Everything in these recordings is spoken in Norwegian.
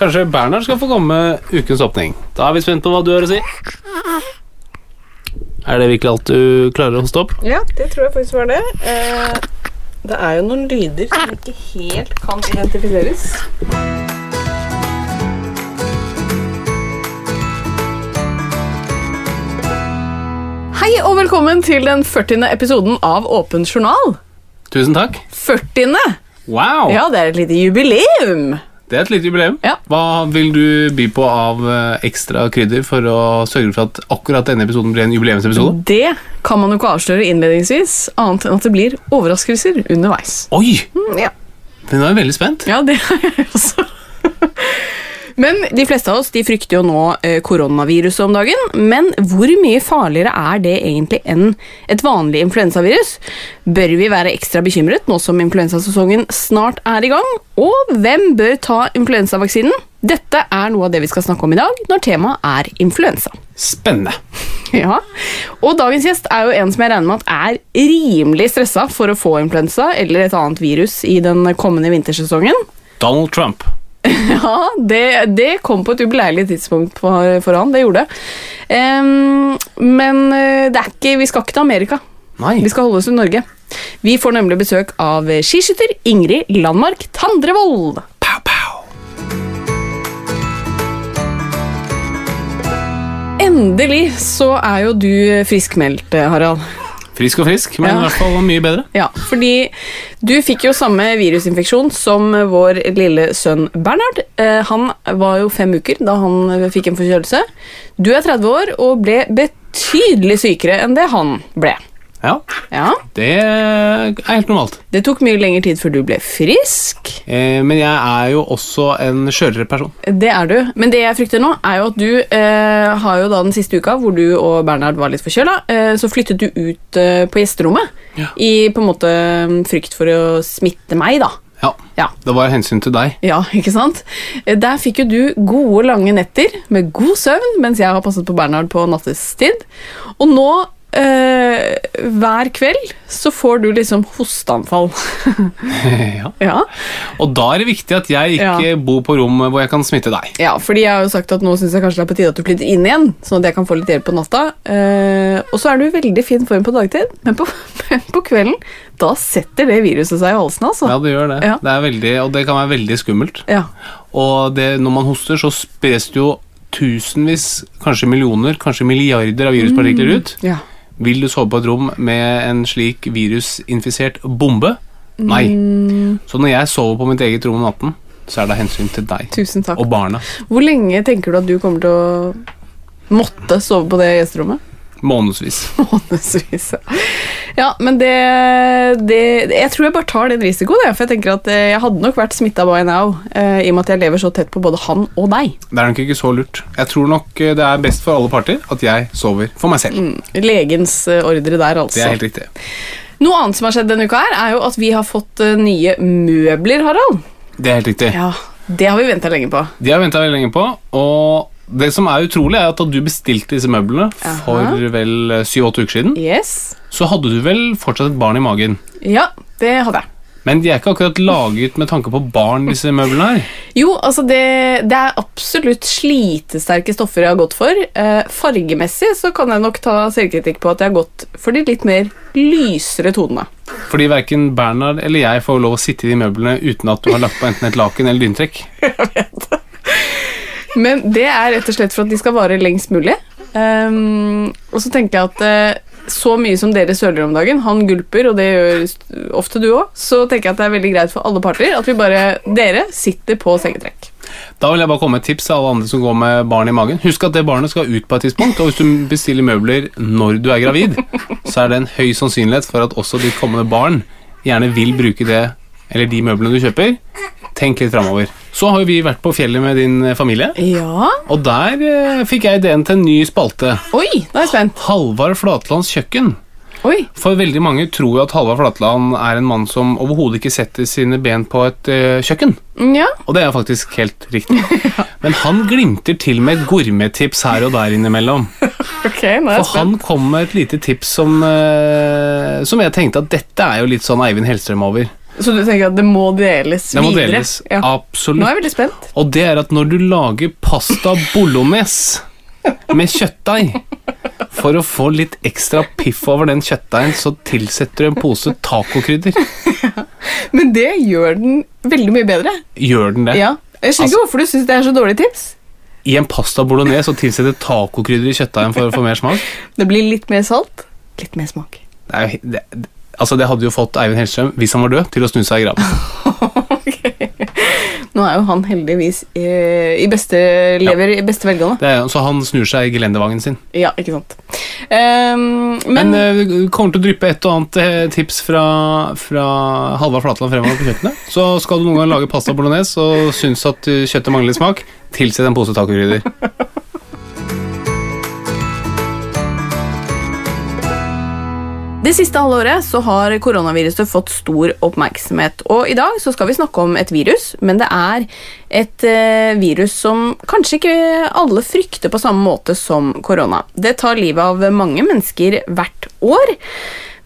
Kanskje Bernhard skal få komme med ukens åpning. Da er vi spent på hva du har å si. Er det virkelig alt du klarer å hoste opp? Ja, det tror jeg faktisk var det. Eh, det er jo noen lyder som ikke helt kan identifiseres. Hei og velkommen til den 40. episoden av Åpen journal. Tusen takk. 40. Wow! Ja, det er et lite jubileum. Det er et lite jubileum. Ja. Hva vil du by på av eh, ekstra krydder for å sørge for at akkurat denne episoden blir en jubileumsepisode? Det kan man jo ikke avsløre innledningsvis, annet enn at det blir overraskelser underveis. Oi! Mm, Ja. Den er veldig spent. Ja, det er jeg også. Men de fleste av oss de frykter jo nå eh, koronaviruset om dagen. Men hvor mye farligere er det egentlig enn et vanlig influensavirus? Bør vi være ekstra bekymret nå som influensasesongen snart er i gang? Og hvem bør ta influensavaksinen? Dette er noe av det vi skal snakke om i dag, når temaet er influensa. Spennende. Ja, og dagens gjest er jo en som jeg regner med at er rimelig stressa for å få influensa eller et annet virus i den kommende vintersesongen. Donald Trump. Ja, det, det kom på et ubeleilig tidspunkt for, for han, det gjorde det. Um, men eh, det ikke, vi skal ikke til Amerika. Nei. Vi skal holde oss i Norge. Vi får nemlig besøk av skiskytter Ingrid Landmark Tandrevold. Pow, pow. Endelig så er jo du friskmeldt, Harald. Frisk og frisk, men Ja. i hvert fall mye bedre. Ja, fordi du fikk jo samme virusinfeksjon som vår lille sønn Bernhard. Eh, Han var jo fem uker da han fikk en forkjølelse. Du er 30 år og ble betydelig sykere enn det han ble. Ja, Ja, det er helt normalt. Det tok mye lengre tid før du ble frisk. Eh, men jeg er jo også en skjørere person. Det er du. Men det jeg frykter nå, er jo at du eh, har jo da den siste uka hvor du og Bernhard var litt forkjøla, eh, så flyttet du ut eh, på gjesterommet Ja. i på en måte frykt for å smitte meg, da. Ja, Ja. det var hensyn til deg. Ja, ikke sant? Eh, Der fikk jo du gode, lange netter med god søvn, mens jeg har passet på Bernhard på nattestid. Og nå, eh, hver kveld, så får du liksom hosteanfall. ja. ja. Og da er det viktig at jeg ikke Ja. bor på rom hvor jeg kan smitte deg. ja, fordi jeg har jo sagt at nå syns jeg kanskje det er på tide at du flytter inn igjen, sånn at jeg kan få litt hjelp på natta. Uh, og så er du i veldig fin form på dagtid, men på, på kvelden, da setter det viruset seg i halsen, altså. Ja, det gjør det. Ja. det er veldig, og det kan være veldig skummelt. Ja. Og det, når man hoster, så spres det jo tusenvis, kanskje millioner, kanskje milliarder av viruspartikler ut. ja. Vil du sove på et rom med en slik virusinfisert bombe? Nei. Mm. Så når jeg sover på mitt eget rom om natten, så er det av hensyn til deg Tusen takk. og barna. Hvor lenge tenker du at du kommer til å måtte sove på det gjesterommet? Månedsvis. Månedsvis. Ja, men det, det Jeg tror jeg bare tar den risikoen, jeg, for jeg tenker at eh, jeg hadde nok vært smitta by now, eh, i og med at jeg lever så tett på både han og deg. Det er nok ikke så lurt. Jeg tror nok eh, det er best for alle parter at jeg sover for meg selv. Legens eh, ordre der, altså. Det er helt riktig. Noe annet som har skjedd denne uka, her er jo at vi har fått nye møbler, Harald. Det er helt riktig. Ja, Det har vi venta lenge på. De har veldig lenge på, og det som er utrolig, er at da du bestilte disse møblene for Aha. vel syv-åtte uker siden, Yes. så hadde du vel fortsatt et barn i magen. Ja, det hadde jeg. Men de er ikke akkurat laget med tanke på barn, disse møblene her. Jo, altså det, det er absolutt slitesterke stoffer jeg har gått for. Eh, fargemessig så kan jeg nok ta selvkritikk på at jeg har gått for de litt mer lysere tonene. Fordi verken Bernhard eller jeg får lov å sitte i de møblene uten at du har lagt på enten et laken eller dyntrekk. Men det er rett og slett for at de skal vare lengst mulig. Um, og så tenker jeg at uh, så mye som dere søler om dagen, han gulper, og det gjør ofte du òg, så tenker jeg at det er veldig greit for alle parter at vi bare Dere sitter på sengetrekk. Da vil jeg bare komme med et tips til alle andre som går med barn i magen. Husk at det barnet skal ut på et tidspunkt, og hvis du bestiller møbler når du er gravid, så er det en høy sannsynlighet for at også ditt kommende barn gjerne vil bruke det, eller de møblene du kjøper. Tenk litt framover. Så har jo vi vært på fjellet med din eh, familie, Ja og der eh, fikk jeg ideen til en ny spalte. Oi, nå er jeg spent. Halvard Flatlands kjøkken. Oi. For veldig mange tror jo at Halvard Flatland er en mann som overhodet ikke setter sine ben på et eh, kjøkken. Ja. Og det er faktisk helt riktig. Men han glimter til med et gourmettips her og der innimellom. Ok, nå er jeg For han kom med et lite tips som, eh, som jeg tenkte at dette er jo litt sånn Eivind Hellstrøm over. Så du tenker at det må deles Det må videre? deles. Ja. Nå er jeg veldig spent. Og det er at når du lager pasta bolognese med kjøttdeig For å få litt ekstra piff over den kjøttdeigen, så tilsetter du en pose tacokrydder. Men det gjør den veldig mye bedre. Gjør den det? Ja. Jeg skjønner Altså- ikke hvorfor du syns det er så dårlig tips. I en pasta bolognese og tilsette tacokrydder i kjøttdeigen for å få mer smak? Det blir litt mer salt, litt mer smak. Det, er, jo det- altså det hadde jo fått Eivind Hellstrøm, hvis han var død, til å snu seg i graven. Nå er jo han heldigvis i, i beste, lever i beste velgående. Det er, så han snur seg i gelendervangen sin. Ja, ikke sant. Um, men det uh, kommer til å dryppe et og annet eh, tips fra, fra Halvard Flatland fremover på kjøkkenet. Så skal du noen gang lage pasta bolognese og syns at eh, kjøttet mangler smak, tilsett en pose tacokrydder. Det siste halvåret så har koronaviruset fått stor oppmerksomhet. Og i dag så skal vi snakke om et virus, men det er et eh, virus som kanskje ikke alle frykter på samme måte som korona. Det tar livet av mange mennesker hvert år.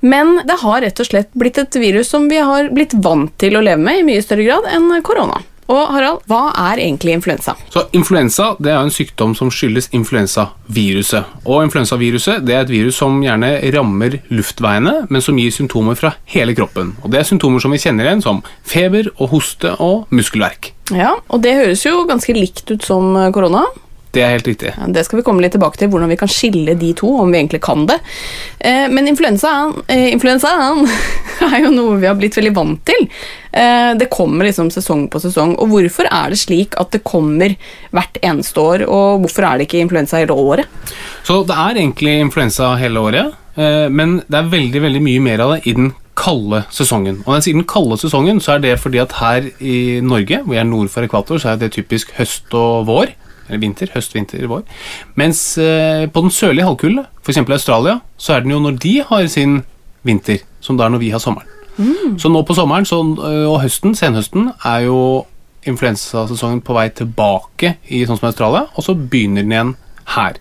Men det har rett og slett blitt et virus som vi har blitt vant til å leve med i mye større grad enn korona. Og Harald, hva er egentlig influensa? Så influensa det er en sykdom som skyldes influensaviruset. Og influensaviruset det er et virus som gjerne rammer luftveiene, men som gir symptomer fra hele kroppen. Og Det er symptomer som vi kjenner igjen som feber og hoste og muskelverk. Ja, og det høres jo ganske likt ut som korona. Det er helt riktig. Ja, Det skal vi komme litt tilbake til, hvordan vi kan skille de to, om vi egentlig kan det. Eh, men influensaen, eh, influensaen er jo noe vi har blitt veldig vant til. Eh, det kommer liksom sesong på sesong. Og hvorfor er det slik at det kommer hvert eneste år, og hvorfor er det ikke influensa hele året? Så det er egentlig influensa hele året, eh, men det er veldig veldig mye mer av det i den kalde sesongen. Og når jeg sier den kalde sesongen, så er det fordi at her i Norge, hvor jeg er nord for ekvator, så er det typisk høst og vår. Eller vinter. Høst, vinter, vår. Mens eh, på den sørlige halvkule, f.eks. Australia, så er den jo når de har sin vinter, som det er når vi har sommeren. Så nå på sommeren så, øh, og høsten, senhøsten, er jo influensasesongen på vei tilbake i sånn som Australia, og så begynner den igjen her.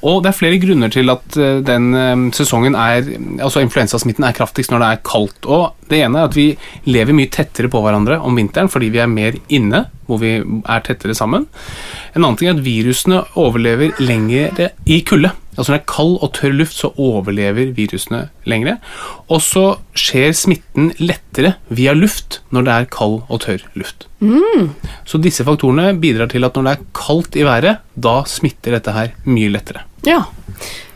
Og det er flere grunner til at øh, den øh, sesongen er Altså influensasmitten er kraftigst når det er kaldt. Og det ene er at vi lever mye tettere på hverandre om vinteren fordi vi er mer inne, hvor vi er tettere sammen. En annen ting er at virusene overlever lengre i kulde. Altså Når det er kald og tørr luft, så overlever virusene lengre. Og så skjer smitten lettere via luft når det er kald og tørr luft. Så disse faktorene bidrar til at når det er kaldt i været, da smitter dette her mye lettere. Ja.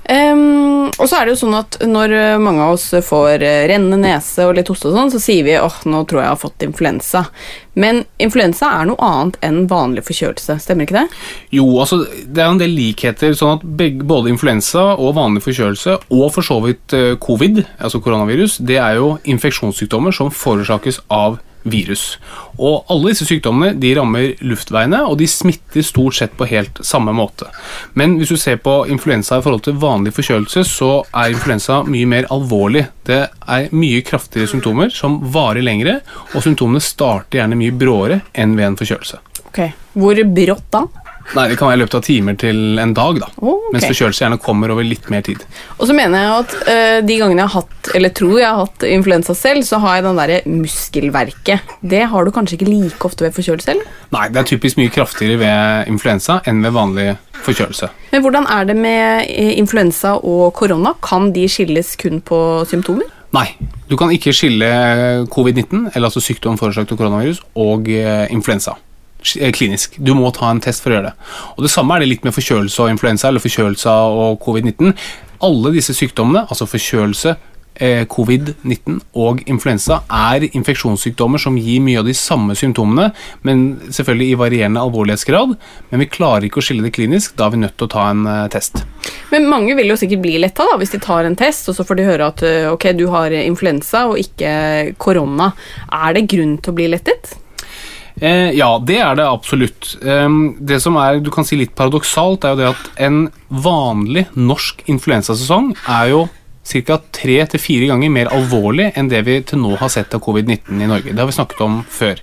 Ehm, og så er det jo sånn at når eh, mange av oss får eh, rennende nese og litt hoste og sånn, så sier vi åh, nå tror jeg jeg har fått influensa. Men influensa er noe annet enn vanlig forkjølelse, stemmer ikke det? Jo, altså det er en del likheter, sånn at begge, både influensa og vanlig forkjølelse, og for så vidt eh, covid, altså koronavirus, det er jo infeksjonssykdommer som forårsakes av virus. Og alle disse sykdommene de rammer luftveiene, og de smitter stort sett på helt samme måte. Men hvis du ser på influensa i forhold til vanlig forkjølelse, så er influensa mye mer alvorlig. Det er mye kraftigere symptomer som varer lengre, og symptomene starter gjerne mye bråere enn ved en forkjølelse. Ok, Hvor brått da? Nei, Det kan være i løpet av timer til en dag, da. oh, okay. Mens forkjølelse gjerne kommer over litt mer tid. Og så mener jeg at uh, de gangene jeg har hatt, eller tror jeg har hatt influensa selv, så har jeg den derre muskelverket. Det har du kanskje ikke like ofte ved forkjølelse, eller? Nei, det er typisk mye kraftigere ved influensa enn ved vanlig forkjølelse. Men hvordan er det med eh, influensa og korona? Kan de skilles kun på symptomer? Nei, du kan ikke skille covid-19, eller altså sykdom forårsaket av koronavirus, og eh, influensa eh, klinisk. Du må ta en test for å gjøre det. Og Det samme er det litt med forkjølelse og influensa, eller forkjølelse og covid-19. Alle disse sykdommene, altså forkjølelse, eh, covid-19 og influensa, er infeksjonssykdommer som gir mye av de samme symptomene, men selvfølgelig i varierende alvorlighetsgrad. Men vi klarer ikke å skille det klinisk, da er vi nødt til å ta en eh, test. Men mange vil jo sikkert bli letta da, hvis de tar en test, og så får de høre at eh, ok, du har influensa og ikke korona. Er det grunn til å bli lettet? Eh, ja, det er det absolutt. Eh, det som er du kan si litt paradoksalt, er jo det at en vanlig norsk influensasesong er jo ca. tre til fire ganger mer alvorlig enn det vi til nå har sett av covid-19 i Norge. Det har vi snakket om før.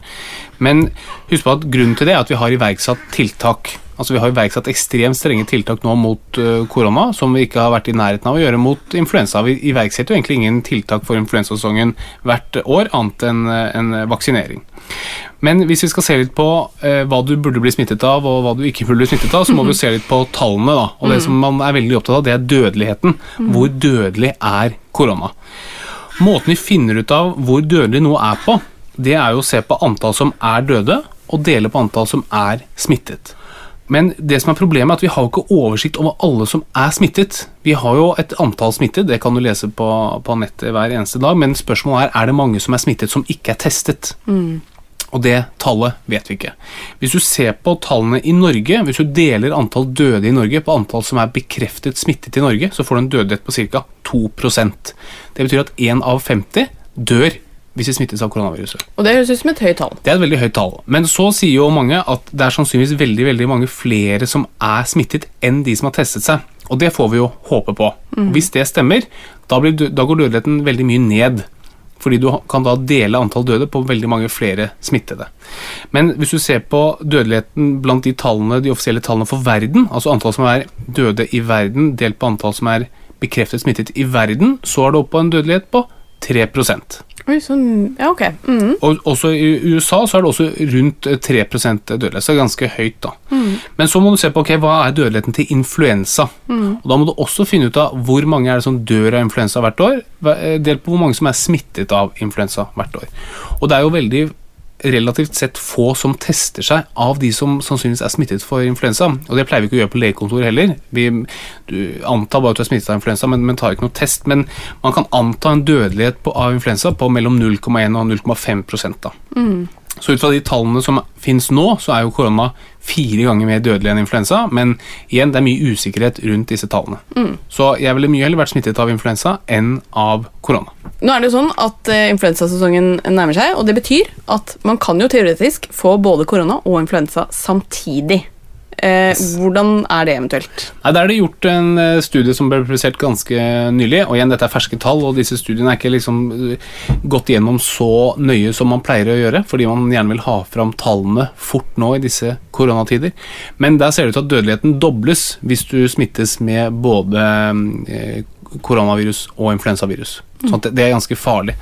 Men husk på at grunnen til det er at vi har iverksatt tiltak. Altså Vi har iverksatt ekstremt strenge tiltak nå mot eh, korona, som vi ikke har vært i nærheten av å gjøre mot influensa. Vi iverksetter jo egentlig ingen tiltak for influensasesongen hvert år, annet enn eh, en vaksinering. Men hvis vi skal se litt på eh, hva du burde bli smittet av, og hva du ikke burde bli smittet av, så må vi jo se litt på tallene. da. Og det som man er veldig opptatt av, det er dødeligheten. Hvor dødelig er korona? Måten vi finner ut av hvor dødelig noe er på, det er jo å se på antall som er døde, og dele på antall som er smittet. Men det som er problemet er at vi har jo ikke oversikt over alle som er smittet. Vi har jo et antall smittet, det kan du lese på, på nettet hver eneste dag, men spørsmålet er er det mange som er smittet som ikke er testet. Og det tallet vet vi ikke. Hvis du ser på tallene i Norge, hvis du deler antall døde i Norge på antall som er bekreftet smittet i Norge, så får du en dødelighet på ca. 2% Det betyr at 1 av 50 dør hvis de smittes av koronaviruset. Og det høres ut som et høyt tall. Det er et veldig høyt tall. Men så sier jo mange at det er sannsynligvis veldig veldig mange flere som er smittet enn de som har testet seg. Og det får vi jo håpe på. Hvis det stemmer, da, blir, da går dødeligheten veldig mye ned. Fordi du kan da dele antall døde på veldig mange flere smittede. Men hvis du ser på dødeligheten blant de tallene, de offisielle tallene for verden, altså antall som er døde i verden delt på antall som er bekreftet smittet i verden, så er det oppe på en dødelighet på 3 Oi, sånn, ja ok. Mm. og også i USA så er det også rundt eh, 3 dødelighet, så det er ganske høyt. da. Men så må du se på ok, hva er dødeligheten til influensa. Og Da må du også finne ut av hvor mange er det som dør av influensa hvert år, eh, delt på hvor mange som er smittet av influensa hvert år. Og det er jo veldig relativt sett få som tester seg av de som sannsynligvis er smittet for influensa. Og det pleier vi ikke å gjøre på legekontoret heller. Vi antar bare at du er smittet av influensa, men, men tar ikke noe test. Men man kan anta en dødelighet på, av influensa på mellom 0,1 og 0,5 da. Mm. Så ut fra de tallene som finnes nå, så er jo korona fire ganger mer dødelig enn influensa, men igjen, det er mye usikkerhet rundt disse tallene. Så jeg ville mye heller vært smittet av influensa enn av korona. Nå er det jo sånn at eh, influensasesongen nærmer seg, og det betyr at man kan jo teoretisk få både korona og influensa samtidig. Eh, Hvordan er det eventuelt? Nei, Der er det gjort en eh, studie som ble publisert ganske nylig. og igjen, Dette er ferske tall, og disse studiene er ikke liksom eh, gått gjennom så nøye som man pleier å gjøre, fordi man gjerne vil ha fram tallene fort nå i disse koronatider. Men der ser det ut til at dødeligheten dobles hvis du smittes med både eh, koronavirus og influensavirus. Så det er ganske farlig.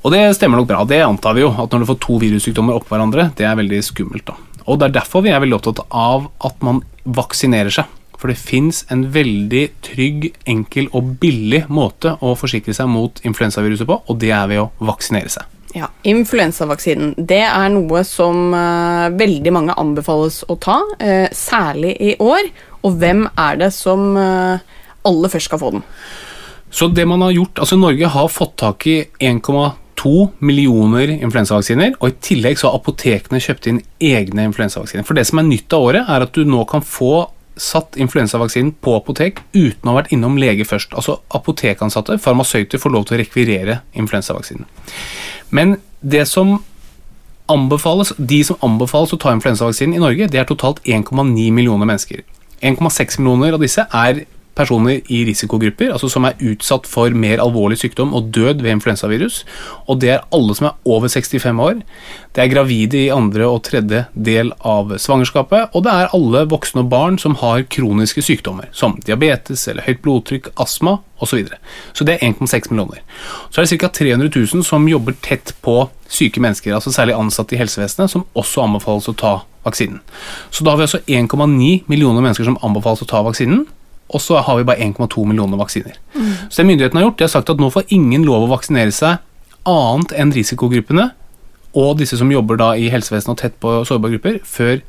Og det stemmer nok bra. Det antar vi jo, at når du får to virussykdommer oppå hverandre, det er veldig skummelt. da. Og det er derfor vi er veldig opptatt av at man vaksinerer seg. For det fins en veldig trygg, enkel og billig måte å forsikre seg mot influensaviruset på, og det er ved å vaksinere seg. Ja, Influensavaksinen det er noe som uh, veldig mange anbefales å ta, uh, særlig i år. Og hvem er det som uh, aller først skal få den? Så det man har gjort, altså Norge har fått tak i 1,2 millioner influensavaksiner, og i tillegg så har apotekene kjøpt inn egne influensavaksiner. For det som er nytt av året, er at du nå kan få satt influensavaksinen på apotek uten å ha vært innom lege først. Altså apotekansatte, farmasøyter, får lov til å rekvirere influensavaksinen. Men det som anbefales, de som anbefales å ta influensavaksinen i Norge, det er totalt 1,9 millioner mennesker. 1,6 millioner av disse er personer i risikogrupper, altså som er utsatt for mer alvorlig sykdom og død ved influensavirus. Og det er alle som er over 65 år. Det er gravide i andre og tredje del av svangerskapet, og det er alle voksne og barn som har kroniske sykdommer, som diabetes eller høyt blodtrykk, astma osv. Så, videre. så det er 1,6 millioner. Så er det ca. 300 000 som jobber tett på syke mennesker, altså særlig ansatte i helsevesenet, som også anbefales å ta vaksinen. Så da har vi altså 1,9 millioner mennesker som anbefales å ta vaksinen og så har vi bare 1,2 millioner vaksiner. Mm. Så det myndighetene har gjort, de har sagt at nå får ingen lov å vaksinere seg annet enn risikogruppene og disse som jobber da i helsevesenet og tett på sårbare grupper, før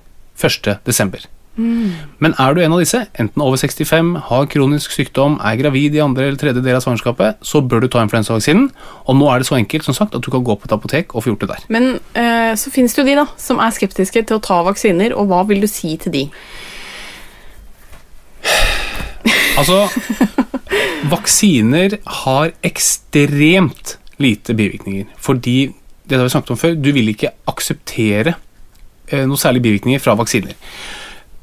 1.12. Mm. Men er du en av disse, enten over 65, har kronisk sykdom, er gravid i andre eller tredje del av svangerskapet, så bør du ta influensavaksinen. Og nå er det så enkelt som sagt at du kan gå på et apotek og få gjort det der. Men øh, så finnes det jo de da, som er skeptiske til å ta vaksiner, og hva vil du si til de? Altså, vaksiner har ekstremt lite bivirkninger. Fordi, det har vi snakket om før, du vil ikke akseptere eh, noe særlig bivirkninger fra vaksiner.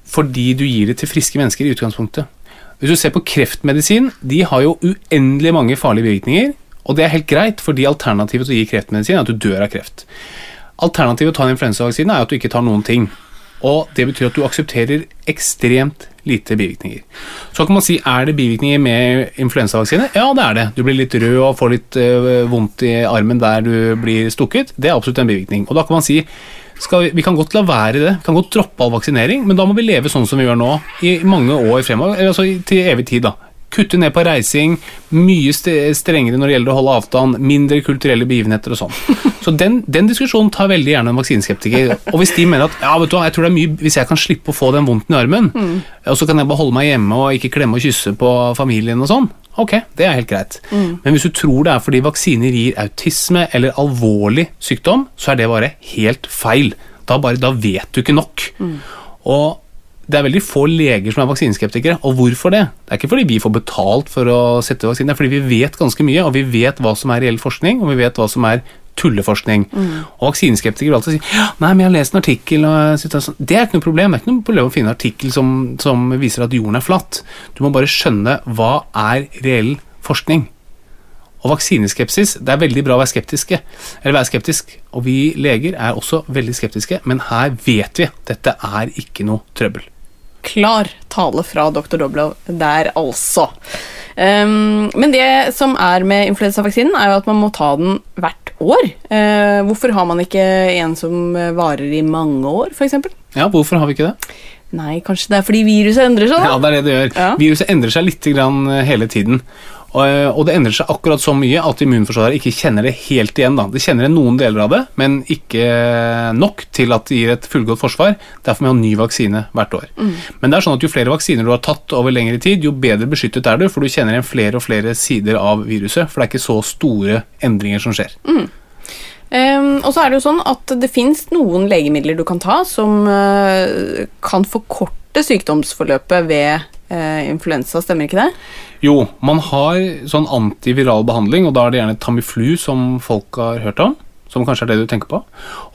Fordi du gir det til friske mennesker i utgangspunktet. Hvis du ser på kreftmedisin, de har jo uendelig mange farlige bivirkninger. Og det er helt greit, fordi alternativet til å gi kreftmedisin er at du dør av kreft. Alternativet til å ta en influensavaksine er at du ikke tar noen ting. Og det betyr at du aksepterer ekstremt lite bivirkninger. Så kan man si er det bivirkninger med influensavaksine? Ja, det er det. Du blir litt rød og får litt uh, vondt i armen der du blir stukket. Det er absolutt en bivirkning. Og da kan man si vi, vi, kan godt la være det, vi kan godt droppe all vaksinering, men da må vi leve sånn som vi gjør nå i mange år fremover, altså til evig tid. da. Kutte ned på reising, mye strengere når det gjelder å holde avstand, mindre kulturelle begivenheter og sånn. Så den, den, diskusjonen tar veldig gjerne en vaksineskeptiker. Og hvis de mener at ja, vet du hva, jeg tror det er mye hvis jeg kan slippe å få den vondten i armen, mm. og så kan jeg bare holde meg hjemme og ikke klemme og kysse på familien og sånn, ok, det er helt greit. Mm. Men hvis du tror det er fordi vaksiner gir autisme eller alvorlig sykdom, så er det bare helt feil. Da, bare, da vet du ikke nok. Mm. Og det er veldig få leger som er vaksineskeptikere. Og hvorfor det? Det er ikke fordi vi får betalt for å sette vaksine, det er fordi vi vet ganske mye, og vi vet hva som er reell forskning, og vi vet hva som er tulleforskning. Mm. Og vaksineskeptikere vil alltid si nei, men jeg har lest en artikkel og. Det er ikke noe problem. Det er ikke noe problem å finne en artikkel som, som viser at jorden er flatt. Du må bare skjønne hva er reell forskning. Og vaksineskepsis Det er veldig bra å være skeptiske, eller være skeptisk. Og vi leger er også veldig skeptiske, men her vet vi dette er ikke noe trøbbel. Klar tale fra dr. Doblow der, altså. Um, men det som er med influensavaksinen, er jo at man må ta den hvert år. Uh, hvorfor har man ikke en som varer i mange år, f.eks.? Ja, hvorfor har vi ikke det? Nei, kanskje det er fordi viruset endrer seg? Da? Ja, det er det det gjør. Ja. Viruset endrer seg litt hele tiden. Eh, og det endrer seg akkurat så mye at immunforsvaret ikke kjenner det helt igjen. Da. De kjenner noen deler av det, men ikke nok til at det gir et fullgodt forsvar. Derfor må vi ha ny vaksine hvert år. Mm. Men det er sånn at jo flere vaksiner du har tatt over lengre tid, jo bedre beskyttet er du, for du kjenner igjen flere og flere sider av viruset. For det er ikke så store endringer som skjer. Mm. Um, og så er det jo sånn at det fins noen legemidler du kan ta som uh, kan forkorte sykdomsforløpet ved uh, influensa, stemmer ikke det? Jo, man har sånn antiviral behandling, og da er det gjerne Tamiflu som folk har hørt om. Som kanskje er det du tenker på.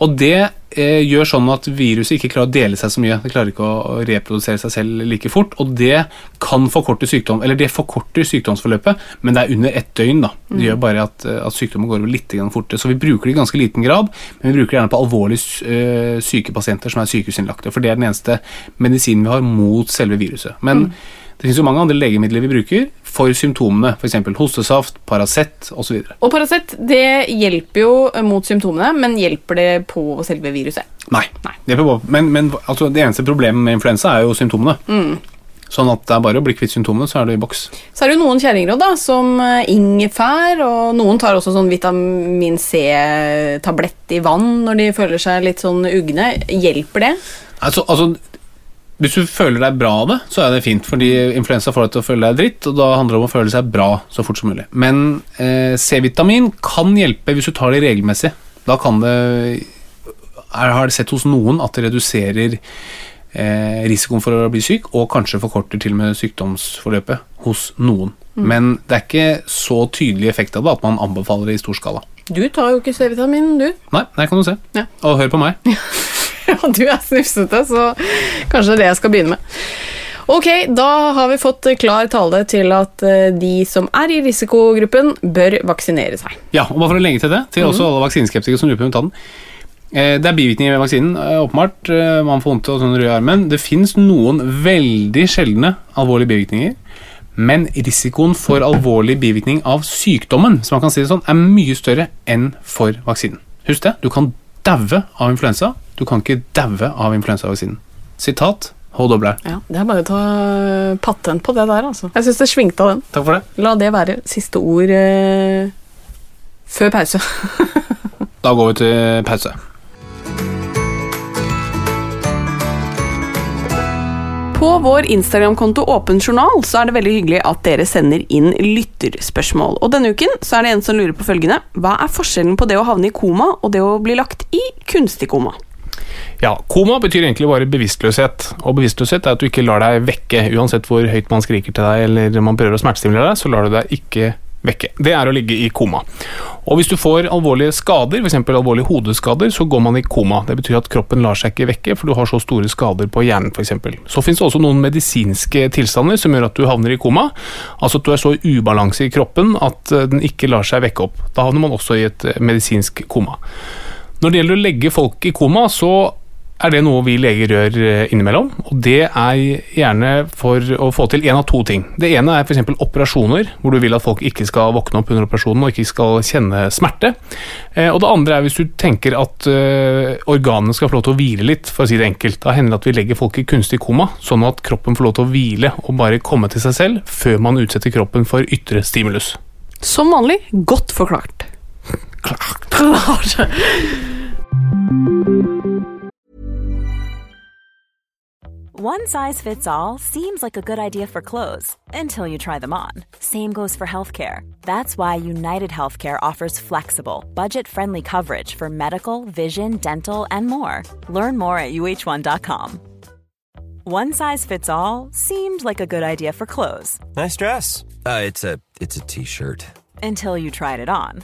Og det eh, gjør sånn at viruset ikke klarer å dele seg så mye. Det klarer ikke å reprodusere seg selv like fort, og det kan forkorte sykdom, eller det forkorter sykdomsforløpet, men det er under ett døgn. da. Det mm. gjør bare at, eh, at sykdommen går litt fortere. Så vi bruker det i ganske liten grad, men vi bruker det gjerne på alvorlig øh, syke pasienter som er sykehusinnlagte, for det er den eneste medisinen vi har mot selve viruset. Men mm. Det finnes jo mange andre legemidler vi bruker for symptomene, f.eks. hostesaft, Paracet osv. Og, og Paracet det hjelper jo mot symptomene, men hjelper det på selve viruset? Nei. Nei. Det, på, men, men altså, det eneste problemet med influensa er jo symptomene. Mm. Sånn at det er bare å bli kvitt symptomene, så er du i boks. Så er det jo noen kjerringråd, da, som eh, ingefær, og noen tar også sånn vitamin C-tablett i vann når de føler seg litt sånn ugne. Hjelper det? Altså, altså hvis du føler deg bra av det, så er det fint, fordi influensa får deg til å føle deg dritt, og da handler det om å føle seg bra så fort som mulig. Men eh, C-vitamin kan hjelpe hvis du tar det regelmessig. Da kan det Jeg har sett hos noen at det reduserer eh, risikoen for å bli syk, og kanskje forkorter til og med sykdomsforløpet hos noen. Mm. Men det er ikke så tydelig effekt av det at man anbefaler det i stor skala. Du tar jo ikke C-vitamin, du. Nei, der kan du se. Ja. Og hør på meg. Ja, du er snufsete, så kanskje det er det jeg skal begynne med. Ok, da har vi fått klar tale til at eh, de som er i risikogruppen, bør vaksinere seg. Ja, og bare for å legge til det, til også alle vaksineskeptikere som lurer på den. Eh, Det er bivirkninger ved vaksinen, eh, åpenbart. Man får vondt og sånn rød i armen. Det fins noen veldig sjeldne alvorlige bivirkninger. Men risikoen for alvorlig bivirkning av sykdommen som man kan si det sånn, er mye større enn for vaksinen. Husk det. Du kan daue av influensa. Du kan ikke daue av influensavaksinen. Sitat H. Dobler. Ja, Det er bare å ta patent på det der, altså. Jeg syns det svingte av den. Takk for det. La det være siste ord eh, før pause. Da går vi til pause. På vår Instagram-konto Åpen journal så er det veldig hyggelig at dere sender inn lytterspørsmål. Og denne uken så er det en som lurer på følgende. Hva er forskjellen på det å havne i koma og det å bli lagt i kunstig koma? Ja, Koma betyr egentlig bare bevisstløshet. Og bevisstløshet er at du ikke lar deg vekke. Uansett hvor høyt man skriker til deg eller man prøver å smertestimulere deg, så lar du deg ikke vekke. Det er å ligge i koma. Og hvis du får alvorlige skader, f.eks. alvorlige hodeskader, så går man i koma. Det betyr at kroppen lar seg ikke vekke, for du har så store skader på hjernen f.eks. Så finnes det også noen medisinske tilstander som gjør at du havner i koma. Altså at du er så i ubalanse i kroppen at eh, den ikke lar seg vekke opp. Da havner man også i et eh, medisinsk koma. Når det gjelder å legge folk i koma, så er det noe vi leger gjør eh, innimellom. Og det er gjerne for å få til én av to ting. Det ene er f.eks. operasjoner, hvor du vil at folk ikke skal våkne opp under operasjonen og ikke skal kjenne smerte. Eh, Og det andre er hvis du tenker at eh, organene skal få lov til å hvile litt, for å si det enkelt. Da hender det at vi legger folk i kunstig koma, sånn at kroppen får lov til å hvile og bare komme til seg selv før man utsetter kroppen for ytre stimulus. Som vanlig godt forklart. Klart. One size fits all seems like a good idea for clothes until you try them on. Same goes for healthcare. That's why United Healthcare offers flexible, budget friendly coverage for medical, vision, dental, and more. Learn more at uh1.com. One size fits all seemed like a good idea for clothes Nice dress. Uh, it's a it's a t-shirt. until you tried it on.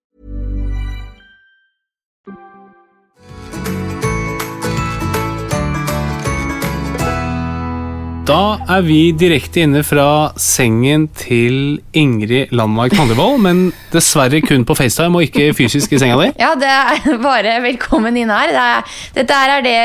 Da er vi direkte inne fra sengen til Ingrid Landmark Handevold, men dessverre kun på FaceTime og ikke fysisk i senga di. Ja, det er bare velkommen inn her. Det er, dette er det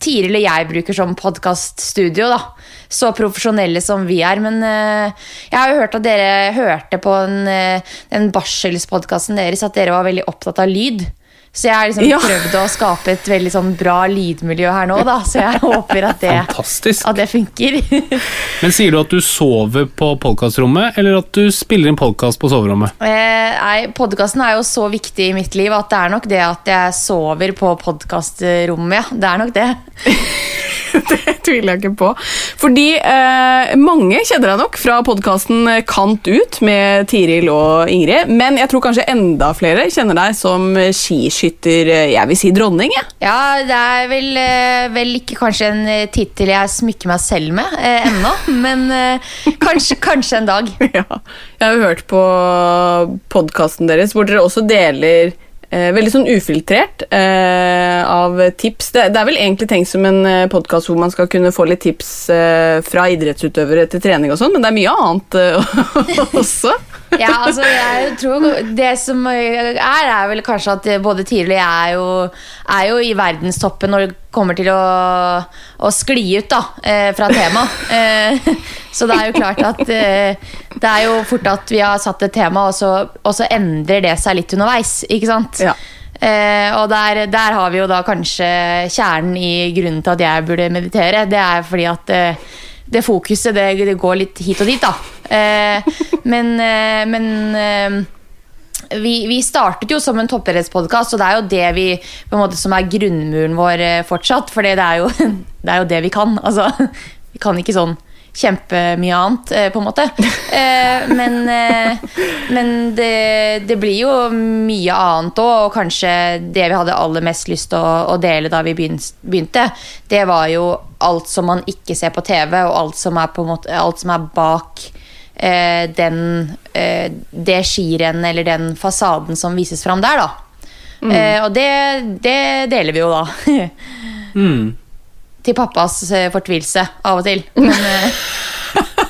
Tiril og jeg bruker som podkaststudio. da. Så profesjonelle som vi er. Men uh, jeg har jo hørt at dere hørte på den, uh, den barselspodkasten deres at dere var veldig opptatt av lyd. Så jeg har liksom Ja. prøvd å skape et veldig sånn bra lydmiljø her nå, da. Så jeg håper at det, at det funker. Men sier du at du sover på podkastrommet, eller at du spiller inn podkast på soverommet? Eh, nei, Podkasten er jo så viktig i mitt liv at det er nok det at jeg sover på podkastrommet. Ja. Det er nok det. Det tviler jeg ikke på. Fordi eh, mange kjenner deg nok fra podkasten Kant ut med Tiril og Ingrid, men jeg tror kanskje enda flere kjenner deg som skiskytter, eh, jeg vil si dronning. jeg. Ja, det er vel, eh, vel ikke kanskje en eh, tittel jeg smykker meg selv med eh, ennå, men eh, kanskje, kanskje en dag. Ja. Jeg har hørt på podkasten deres hvor dere også deler veldig sånn ufiltrert eh, av tips. Det, det er vel egentlig tenkt som en eh, podkast hvor man skal kunne få litt tips eh, fra idrettsutøvere til trening og sånn, men det er mye annet eh, også. Ja, altså, jeg tror Det som er, er vel kanskje at både Tiril og jeg er jo, er jo i verdenstoppen når det kommer til å, å skli ut da, eh, fra temaet. Eh, så det er jo klart at eh, det er jo fort at vi har satt et tema, og så, og så endrer det seg litt underveis. Ikke sant? Ja. Eh, og der, der har vi jo da kanskje kjernen i grunnen til at jeg burde meditere. Det er fordi at eh, det fokuset det, det går litt hit og dit, da. Eh, men eh, men eh, vi, vi startet jo som en toppidrettspodkast, og det er jo det vi måte som er grunnmuren vår fortsatt. For det er, jo, det vi kan. Altså, vi kan ikke sånn kjempemye annet, på en måte. Men men det, det blir jo mye annet òg, og kanskje det vi hadde aller mest lyst til å, å dele da vi begynte, det var jo alt som man ikke ser på TV, og alt som er, måte, alt som er bak den, eh, det skirennet eller den fasaden som vises fram der, da. Eh, og det, det deler vi jo da. Til pappas eh, fortvilelse av og til. Men, eh,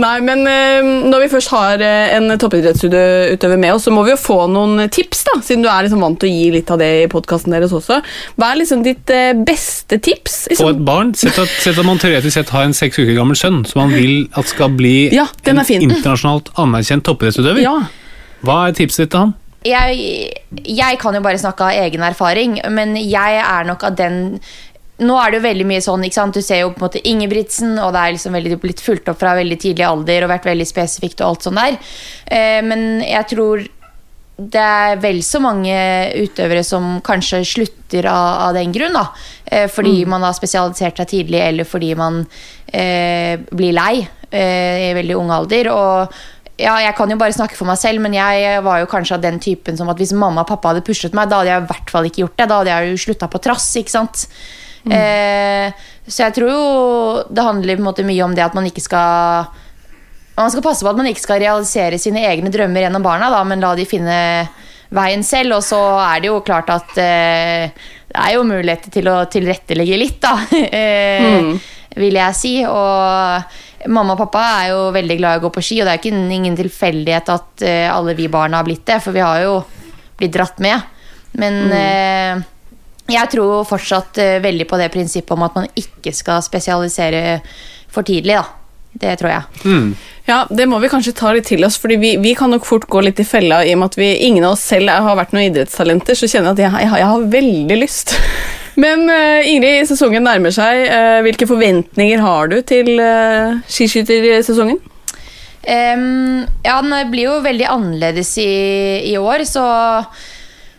Nei, men eh, når vi først har eh, en toppidrettsutøver med oss, så må vi jo få noen tips, da, siden du er liksom vant til å gi litt av det i podkasten deres også. Hva er liksom ditt eh, beste tips? Få Liksom? et barn. Sett at, sett at man teoretisk sett har en seks uker gammel sønn som man vil at skal bli Ja, en internasjonalt anerkjent toppidrettsutøver. Ja. Hva er tipset ditt til han? jeg, jeg kan jo bare snakke av egen erfaring, men jeg er nok av den nå er det jo veldig mye sånn, ikke sant? Du ser jo på en måte Ingebrigtsen, og det er liksom veldig, blitt fulgt opp fra veldig tidlig alder og vært veldig spesifikt og alt sånt der. Eh, men jeg tror det er vel så mange utøvere som kanskje slutter av, av den grunn. da. Eh, fordi man har spesialisert seg tidlig, eller fordi man eh, blir lei eh, i veldig ung alder. Og ja, jeg kan jo bare snakke for meg selv, men jeg var jo kanskje av den typen som at hvis mamma og pappa hadde pushet meg, da hadde jeg i hvert fall ikke gjort det. Da hadde jeg jo slutta på trass. ikke sant? Eh, så jeg tror jo det handler på en måte mye om det at man ikke skal Man skal passe på at man ikke skal realisere sine egne drømmer gjennom barna, da, men la de finne veien selv. Og så er det jo klart at eh, det er jo muligheter til å tilrettelegge litt, da. eh, Vil jeg si. Og mamma og pappa er jo veldig glad i å gå på ski, og det er jo ikke ingen tilfeldighet at eh, alle vi barna har blitt det, for vi har jo blitt dratt med. Men eh, jeg tror fortsatt eh, veldig på det prinsippet om at man ikke skal spesialisere for tidlig, da. Det tror jeg. Ja, det må vi kanskje ta litt til oss, fordi vi, vi kan nok fort gå litt i fella i og med at vi, ingen av oss selv har vært noen idrettstalenter, så kjenner jeg at jeg, jeg, har- jeg har veldig lyst. Men uh, Ingrid, sesongen nærmer seg. Uh, hvilke forventninger har du til uh, skiskytersesongen? Um, ja, den blir jo veldig annerledes i, i år, så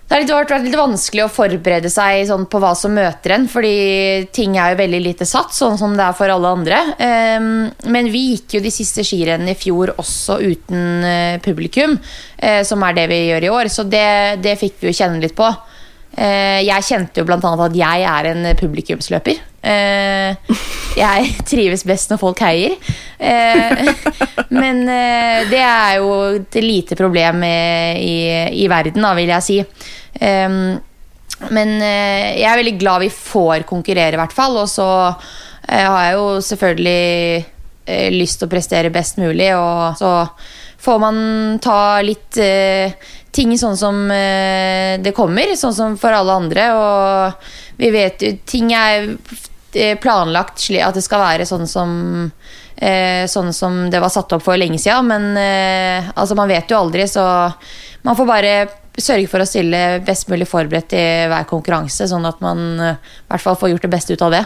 det har vært litt vanskelig å forberede seg sånn på hva som møter en, fordi ting er jo veldig lite satt, sånn som det er for alle andre. Em, men vi gikk jo de siste skirennene i fjor også uten eh, publikum, eh, som er det vi gjør i år, så det, det fikk vi jo kjenne litt på. Eh, jeg kjente jo annet at jeg er en publikumsløper. Eh, jeg trives best når folk heier. Eh, men det er jo et lite problem i, i verden, da, vil jeg si. Men jeg er veldig glad vi får konkurrere, i hvert fall. Og så har jeg jo selvfølgelig lyst til å prestere best mulig, og så får man ta litt ting sånn som eh, det kommer, sånn som for alle andre. Og vi vet jo Ting er eh, planlagt slik at det skal være sånn som eh, Sånn som det var satt opp for lenge siden, men altså man vet jo aldri, så man får bare sørge for å stille best mulig forberedt i hver konkurranse, sånn at man i hvert fall får gjort det beste ut av det.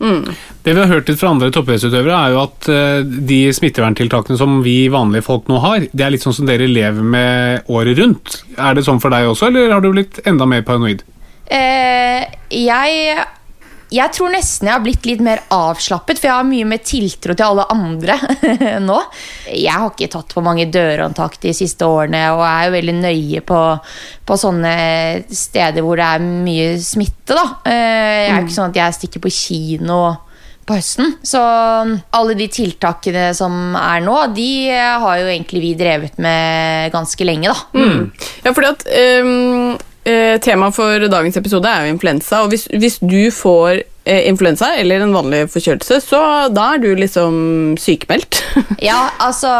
Det vi har hørt litt fra andre toppidrettsutøvere, er jo at eh, de smitteverntiltakene som vi vanlige folk nå har, det er litt sånn som dere lever med året rundt. Er det sånn for deg også, eller har du blitt enda mer paranoid? Eh, jeg jeg tror nesten jeg har blitt litt mer avslappet, for jeg har mye mer tiltro til alle andre nå. Jeg har ikke tatt på mange dørhåndtak de siste årene, og er jo veldig nøye på, på sånne steder hvor det er mye smitte. Da. Eh, Jeg er jo ikke sånn at jeg stikker på kino på høsten. Så alle de tiltakene som er nå, de har jo egentlig vi drevet med ganske lenge, da. Ja, fordi at ehm, eh, Temaet for dagens episode er jo influensa. og Hvis, hvis du får eh, influensa eller en vanlig forkjølelse, så da er du liksom sykemeldt. Ja, altså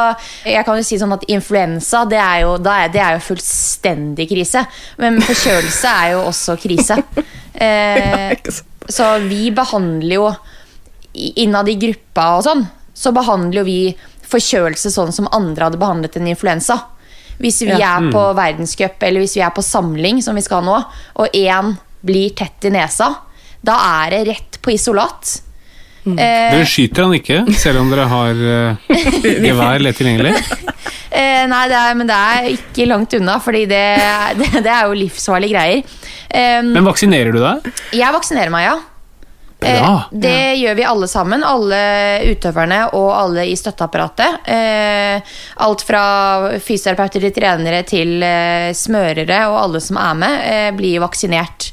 Jeg kan jo si sånn at influensa det er jo, er, det er jo fullstendig krise. Men forkjølelse er jo også krise. Eh, så vi behandler jo innad i gruppa og sånn, så behandler jo vi forkjølelse sånn som andre hadde behandlet en influensa. Hvis vi er på verdenscup eller hvis vi er på samling, som vi skal nå, og én blir tett i nesa, da er det rett på isolat. Eh, Dere skyter han ikke, selv om dere har eh, gevær lett tilgjengelig? Eh, nei, det er, men det er ikke langt unna, fordi det, det, det er jo livsfarlige greier. Eh, Men vaksinerer du deg? jeg vaksinerer meg, ja. Bra. Eh, det gjør vi alle sammen. Alle utøverne og alle i støtteapparatet. Eh, alt fra fysioterapeuter til trenere til eh, smørere og alle som er med, eh, blir vaksinert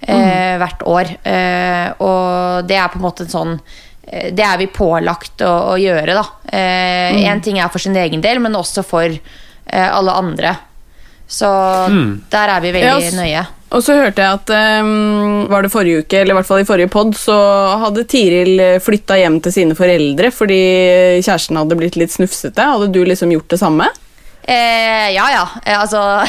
eh, hvert år. Eh, og det er på en måte en sånn eh, Det er vi pålagt å, å gjøre, da. Én ting er for sin egen del, men også for eh, alle andre. Så der er vi veldig yes. nøye. Og så hørte jeg at um, var det forrige uke, eller i hvert fall i forrige pod, så hadde Tiril flytta hjem til sine foreldre fordi kjæresten hadde blitt litt snufsete. Hadde du liksom gjort det samme? Eh, ja, ja. Eh, altså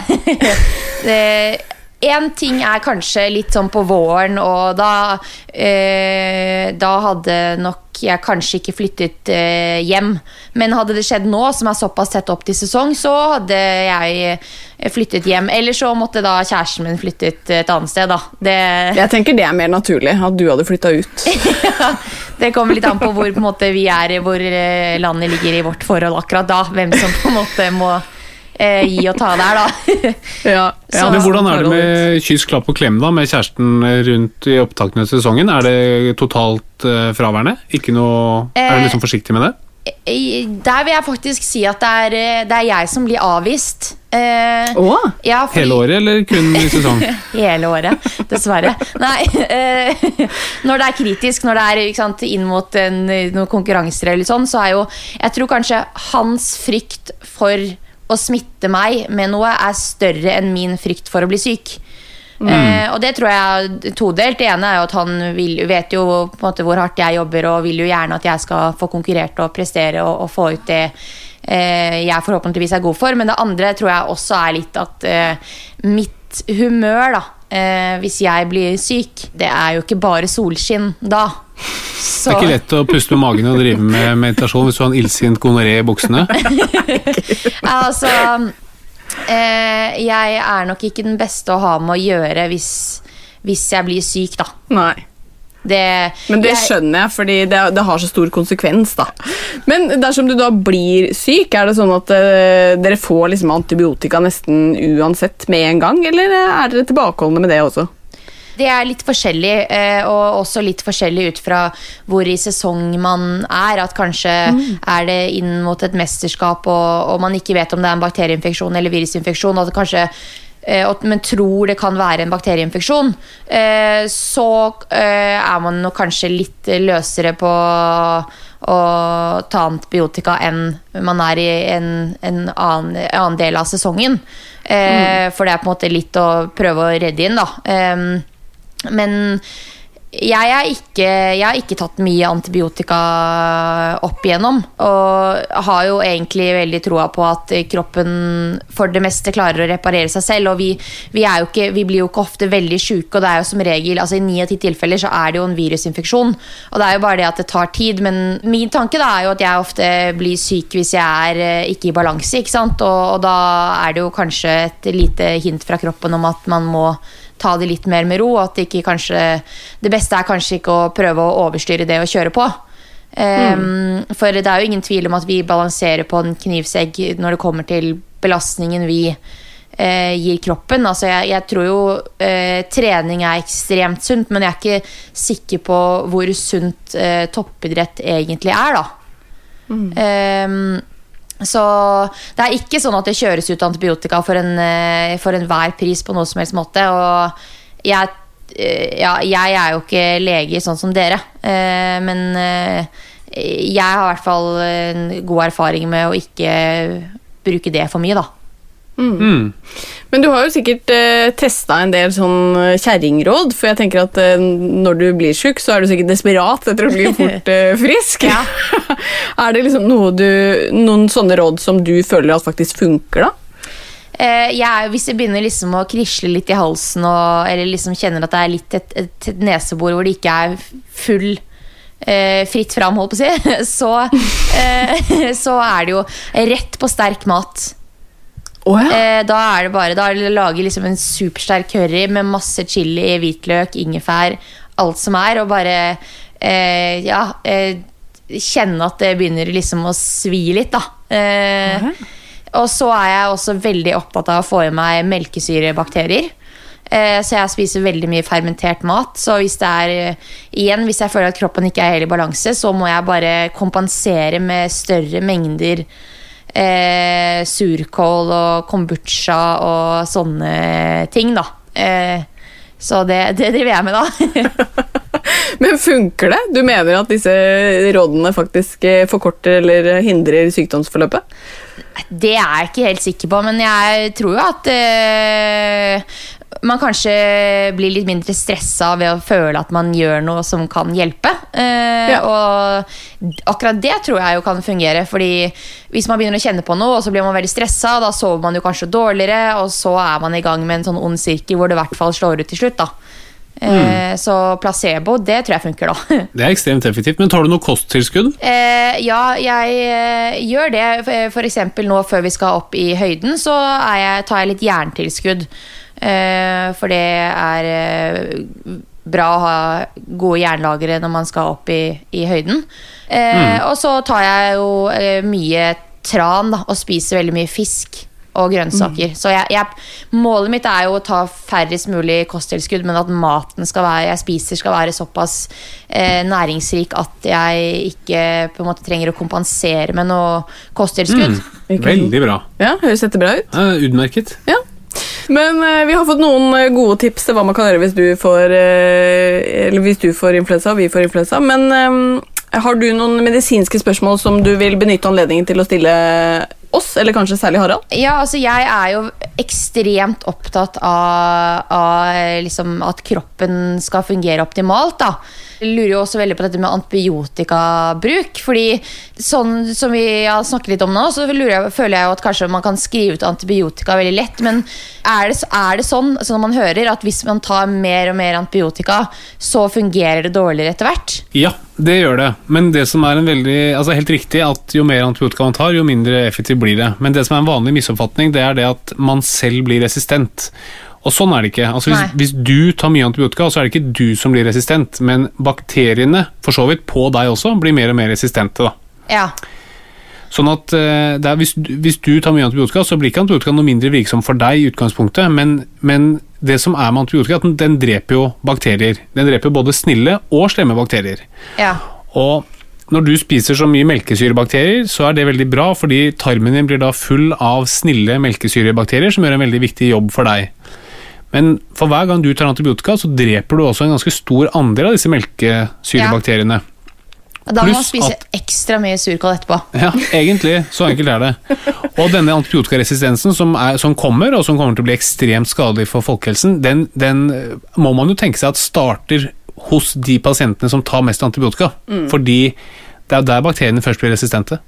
Én ting er kanskje litt sånn på våren, og da eh, Da hadde nok jeg kanskje ikke flyttet eh, hjem. Men hadde det skjedd nå, som er såpass tett opp til sesong, så hadde jeg eh, flyttet hjem. Eller så måtte da kjæresten min flyttet et annet sted, da. Det, Jeg tenker det er mer naturlig at du hadde flytta ut. det kommer litt an på hvor på måte, vi er, hvor eh, landet ligger i vårt forhold akkurat da. Hvem som på en måte må eh, gi og ta der, da. Ja, Så- Men hvordan er det med kyss, klapp og klem da, med kjæresten rundt i opptakene til sesongen? Er det totalt eh, fraværende? Ikke noe, er Eh, du liksom forsiktig med det? Der vil jeg faktisk si at det er, eh, det er jeg som blir avvist. Eh, Å, ja, fordi- Hele året, eller kun i sesong? Hele året, dessverre. Nei, eh, når det er kritisk, når det er sant, inn mot en, noen konkurranser eller sånn, så er jo Jeg tror kanskje hans frykt for å smitte meg med noe er større enn min frykt for å bli syk. Eh, og det tror jeg er todelt. Det ene er jo at han vil, vet jo på en måte hvor hardt jeg jobber og vil jo gjerne at jeg skal få konkurrert og prestere og, og få ut det eh, jeg forhåpentligvis er god for. Men det andre tror jeg også er litt at eh, mitt humør, da, eh, hvis jeg blir syk, det er jo ikke bare solskinn da. Det er ikke lett å puste med magen og drive med meditasjon hvis du har en illsint gonoré i buksene. altså eh, Jeg er nok ikke den beste å ha med å gjøre hvis, hvis jeg blir syk, da. nei. Det, Men det jeg- skjønner jeg, fordi det, det har så stor konsekvens. da. Men dersom du da blir syk, er det sånn at uh, dere får liksom antibiotika nesten uansett med en gang, eller er dere tilbakeholdne med det også? Det er litt forskjellig, eh, og også litt forskjellig ut fra hvor i sesong man er. At kanskje er det inn mot et mesterskap, og, og man ikke vet om det er en bakterieinfeksjon eller virusinfeksjon, og at kanskje eh, men tror det kan være en bakterieinfeksjon, eh, så eh, er man nok kanskje litt løsere på å ta antibiotika enn man er i en, en annen, annen del av sesongen. Mm. For det er på en måte litt å prøve å redde inn, da. Men jeg, er ikke, har ikke tatt mye antibiotika opp igjennom. Og har jo egentlig veldig troa på at kroppen for det meste klarer å reparere seg selv. Og vi, vi, jo ikke, vi blir jo ikke ofte veldig sjuke, og det er jo som regel altså i ni av ti tilfeller så er det jo en virusinfeksjon. Og det er jo bare det at det tar tid. Men min tanke da er jo at jeg ofte blir syk hvis jeg er eh, ikke i balanse. ikke sant? Og, og da er det jo kanskje et lite hint fra kroppen om at man må ta det litt mer med ro. At det, ikke kanskje, det beste er kanskje ikke å prøve å overstyre det å kjøre på. Um, For det er jo ingen tvil om at vi balanserer på en knivsegg når det kommer til belastningen vi uh, gir kroppen. Altså jeg, jeg tror jo uh, trening er ekstremt sunt, men jeg er ikke sikker på hvor sunt uh, toppidrett egentlig er, da. Um, så det er ikke sånn at det kjøres ut antibiotika for, en, eh, for enhver pris på noe som helst måte. Og jeg, eh, ja, jeg er jo ikke lege sånn som dere, eh, men jeg har i hvert fall god erfaring med å ikke bruke det for mye, da. Men du har jo sikkert eh, testa en del sånn eh, kjerringråd, for jeg tenker at eh, når du blir sjuk, så er du sikkert desperat etter å bli fort eh, frisk. er det liksom noe du, noen sånne råd som du føler at faktisk funker, da? Eh, jeg, hvis jeg begynner liksom å krisle litt i halsen, og, eller liksom kjenner at det er litt et, et, et nesebor hvor det ikke er full Uh, fritt fram, holdt på å si, så, uh, så er det jo rett på sterk mat. Eh, da er det bare Da er det å lage liksom en supersterk curry med masse chili, hvitløk, ingefær, alt som er, og bare eh, Ja, eh, kjenne at det begynner liksom å svi litt, da. Eh, Og så er jeg også veldig opptatt av å få i meg melkesyrebakterier. Eh, Så jeg spiser veldig mye fermentert mat. Så hvis det er eh, igjen, hvis jeg føler at kroppen ikke er helt i balanse, så må jeg bare kompensere med større mengder eh, surkål og kombucha og sånne ting, da. Eh, så det, det driver jeg med, da. Men funker det? Du mener at disse rådene faktisk eh, forkorter eller hindrer sykdomsforløpet? Det er jeg ikke helt sikker på, men jeg tror jo at eh, man kanskje blir litt mindre stressa ved å føle at man gjør noe som kan hjelpe. Eh, Og akkurat det tror jeg jo kan fungere. Fordi hvis man begynner å kjenne på noe, og så blir man veldig stressa, da sover man jo kanskje dårligere, og så er man i gang med en sånn ond sirkel hvor det i hvert fall slår ut til slutt. da. Eh, Så placebo, det tror jeg funker, da. Det er ekstremt effektivt. Men tar du noe kosttilskudd? Eh, ja, jeg eh, gjør det. For eksempel nå før vi skal opp i høyden, så jeg, tar jeg litt jerntilskudd. Eh, for det er eh, bra å ha gode jernlagre når man skal opp i, i høyden. Eh, Og så tar jeg jo eh, mye tran da, og spiser veldig mye fisk og grønnsaker. Så jeg, jeg, målet mitt er jo å ta færrest mulig kosttilskudd, men at maten skal være, jeg spiser skal være såpass eh, næringsrik at jeg ikke på en måte trenger å kompensere med noe kosttilskudd. Veldig bra. Ja, Høres dette bra ut? Ja, utmerket. Ja. Men eh, vi har fått noen eh, gode tips til hva man kan gjøre hvis du får, eh, eller hvis du får influensa og vi får influensa. Men eh, har du noen medisinske spørsmål som du vil benytte anledningen til å stille oss, eller kanskje særlig Harald? Ja, altså jeg er jo ekstremt opptatt av, av eh, liksom at kroppen skal fungere optimalt. da. Jeg lurer jo også veldig på dette med antibiotikabruk. fordi sånn som vi har snakket litt om nå, så jeg, føler jeg jo at kanskje man kan skrive ut antibiotika veldig lett. Men er det, er det sånn, som man hører, at hvis man tar mer og mer antibiotika, så fungerer det dårligere etter hvert? Ja, det gjør det. Men det som er en veldig, altså helt riktig at jo mer antibiotika man tar, jo mindre effektivt blir det. Men det som er en vanlig misoppfatning, det er det at man selv blir resistent. Og sånn er det ikke. Altså hvis, hvis du tar mye antibiotika, så er det ikke du som blir resistent, men bakteriene, for så vidt på deg også, blir mer og mer resistente. da. Ja. Sånn at eh, er, hvis, du- hvis du tar mye antibiotika, så blir ikke antibiotika noe mindre virksom for deg i utgangspunktet, men, men det som er med antibiotika, at den, den dreper jo bakterier. Den dreper både snille og slemme bakterier. ja. Og når du spiser så mye melkesyrebakterier, så er det veldig bra, fordi tarmen din blir da full av snille melkesyrebakterier, som gjør en veldig viktig jobb for deg. Men for hver gang du tar antibiotika, så dreper du også en ganske stor andel av disse melkesyrebakteriene. Ja. Da må man spise at- ekstra mye surkål etterpå. Ja, egentlig. Så enkelt er det. Og denne antibiotikaresistensen som, er, som kommer, og som kommer til å bli ekstremt skadelig for folkehelsen, den, den eh, må man jo tenke seg at starter hos de pasientene som tar mest antibiotika. Fordi det er der bakteriene først blir resistente.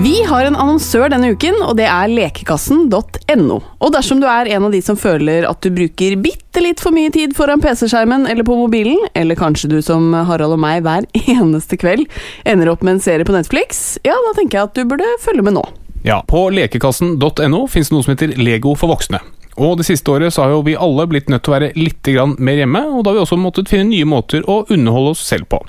Vi har en annonsør denne uken, og det er lekekassen.no. Og dersom du er en av de som føler at du bruker bitte litt for mye tid foran PC-skjermen eller på mobilen, eller kanskje du som Harald og meg hver eneste kveld ender opp med en serie på Netflix, ja, da tenker jeg at du burde følge med nå. Ja, På lekekassen.no finnes det noe som heter Lego for voksne. Og Det siste året så har jo vi alle blitt nødt til å være litt mer hjemme, og da har vi også måttet finne nye måter å underholde oss selv på.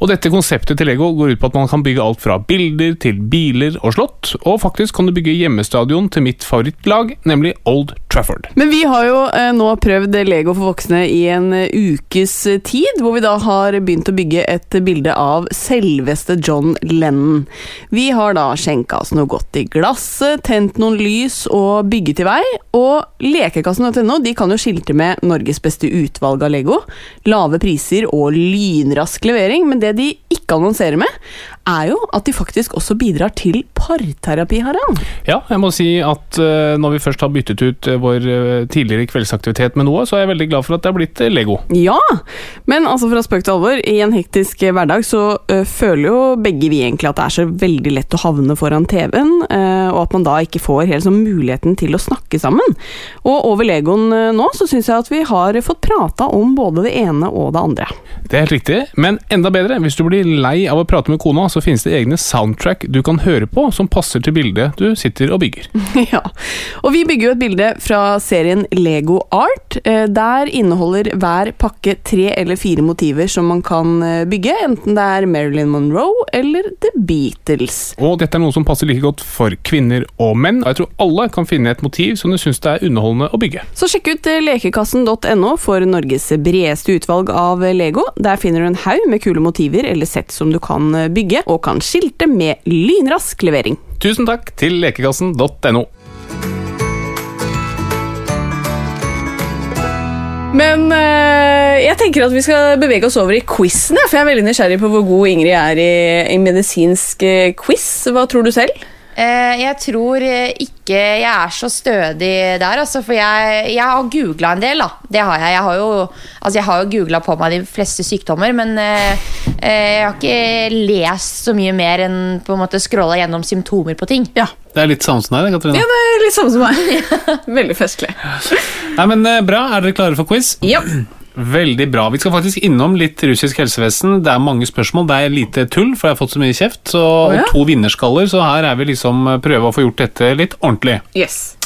Og Dette konseptet til Lego går ut på at man kan bygge alt fra bilder til biler og slott, og faktisk kan du bygge hjemmestadion til mitt favorittlag, nemlig Old Trafford. Men vi har jo eh, nå prøvd Lego for voksne i en eh, ukes eh, tid, hvor vi da har begynt å bygge et bilde av selveste John Lennon. Vi har da skjenka oss noe godt i glasset, tent noen lys og bygget i vei, og lekekassen.no de kan jo skilte med Norges beste utvalg av Lego, lave priser og lynrask levering, men det de ikke annonserer med, er jo at de faktisk også bidrar til parterapi, Harald. Ja, jeg må si at eh, når vi først har byttet ut eh, vår eh, tidligere kveldsaktivitet med noe, så er jeg veldig glad for at det har blitt Lego. Ja, men altså fra spøk til alvor, i en hektisk hverdag så føler jo begge vi egentlig at det er så veldig lett å havne foran TV-en, og at man da ikke får helt sånn muligheten til å snakke sammen. Og over Legoen eh, nå så syns jeg at vi har fått prata om både det ene og det andre. Det er helt riktig, men enda bedre, hvis du blir lei av å prate med kona, så finnes det egne soundtrack du kan høre på som passer til bildet du sitter og bygger. ja, og vi bygger jo et bilde fra serien Lego Art. Eh, Der inneholder hver pakke tre eller fire motiver som man kan eh, bygge, enten det er Marilyn Monroe eller The Beatles. Og dette er noe som passer like godt for kvinner og menn, og jeg tror alle kan finne et motiv som du syns det er underholdende å bygge. Så sjekk ut lekekassen.no for Norges bredeste utvalg av Lego. Der finner du en haug med kule motiver eller sett som du kan bygge, og kan skilte med lynrask levering. Tusen takk til lekekassen.no. Men øh, jeg tenker at vi skal bevege oss over i quizen, for jeg er veldig nysgjerrig på hvor god Ingrid er i, i medisinsk eh, quiz. Hva tror du selv? Eh, jeg tror eh, ikke jeg er så stødig der, altså, for jeg, jeg har googla en del. da Det har jeg. Jeg har jo, altså, har jo googla på meg de fleste sykdommer, men eh, jeg har ikke lest så mye mer enn på en måte scrolla gjennom symptomer på ting. Ja, Det er litt samme som deg, det, Katrine. ja det er litt samme som meg. veldig festlig. Nei, men Bra. Er dere klare for quiz? Ja. Veldig bra. Vi skal faktisk innom litt russisk helsevesen. Det er mange spørsmål, det er lite tull, for jeg har fått så mye kjeft. Så, ja. Og to vinnerskaller, så her er vi liksom eh, prøve å få gjort dette litt ordentlig. Yes.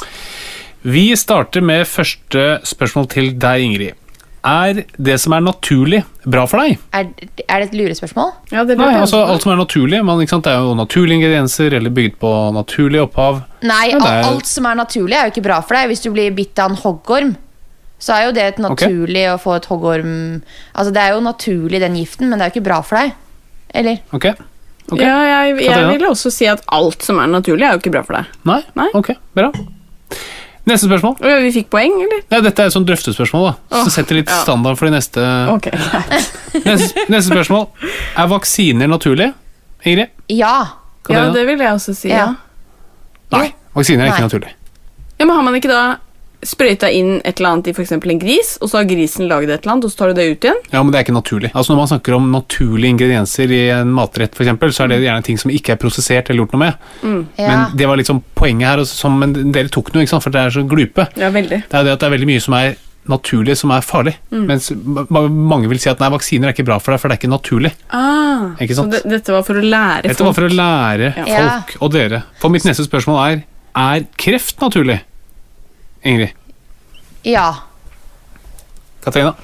Vi starter med første spørsmål til deg, Ingrid. Er det som er naturlig, bra for deg? Er, er det et lurespørsmål? Ja, det Nei, altså Alt som er naturlig. Man, ikke sant? Det er jo naturlige ingredienser eller bygd på naturlig opphav. Nei, Ja, er- alt som er naturlig, er jo ikke bra for deg. Hvis du blir bitt av en hoggorm, så er jo det et naturlig å få et hoggorm Altså, det er jo naturlig, den giften, men det er jo ikke bra for deg. Eller? Ok? okay. Ja, jeg, jeg vil også si at alt som er naturlig, er jo ikke bra for deg. Nei? Nei. Ok, bra. Neste spørsmål. Ja, Vi fikk poeng, eller? Ja, dette er et sånt drøftespørsmål, da. Så setter litt ja. standard for de neste Ok. Neste, neste spørsmål. Er vaksiner naturlig, Ingrid? Ja. Ja, Katarina? det vil jeg også si, ja. Ja. Nei. Vaksiner er ikke naturlig. Ja, Men har man ikke da sprøyta inn et eller annet i f.eks. en gris, og så har grisen laget et eller annet, og så tar du det ut igjen? Ja, men det er ikke naturlig. Altså Når man snakker om naturlige ingredienser i en matrett, eksempel, så er det gjerne ting som ikke er prosessert eller gjort noe med. ja. Men det var liksom poenget her, og som, men dere tok noe, ikke sant, for det er så glupe. Ja, veldig. Det er det at det er veldig mye som er naturlig, som er farlig. Mens mange vil si at nei, vaksiner er ikke bra for deg, for det er ikke naturlig. Ah, Ikke så det, dette var for å lære folk Dette var for å lære Ja. folk og dere. For mitt neste spørsmål er er kreft naturlig? Ingrid? ja. Katarina?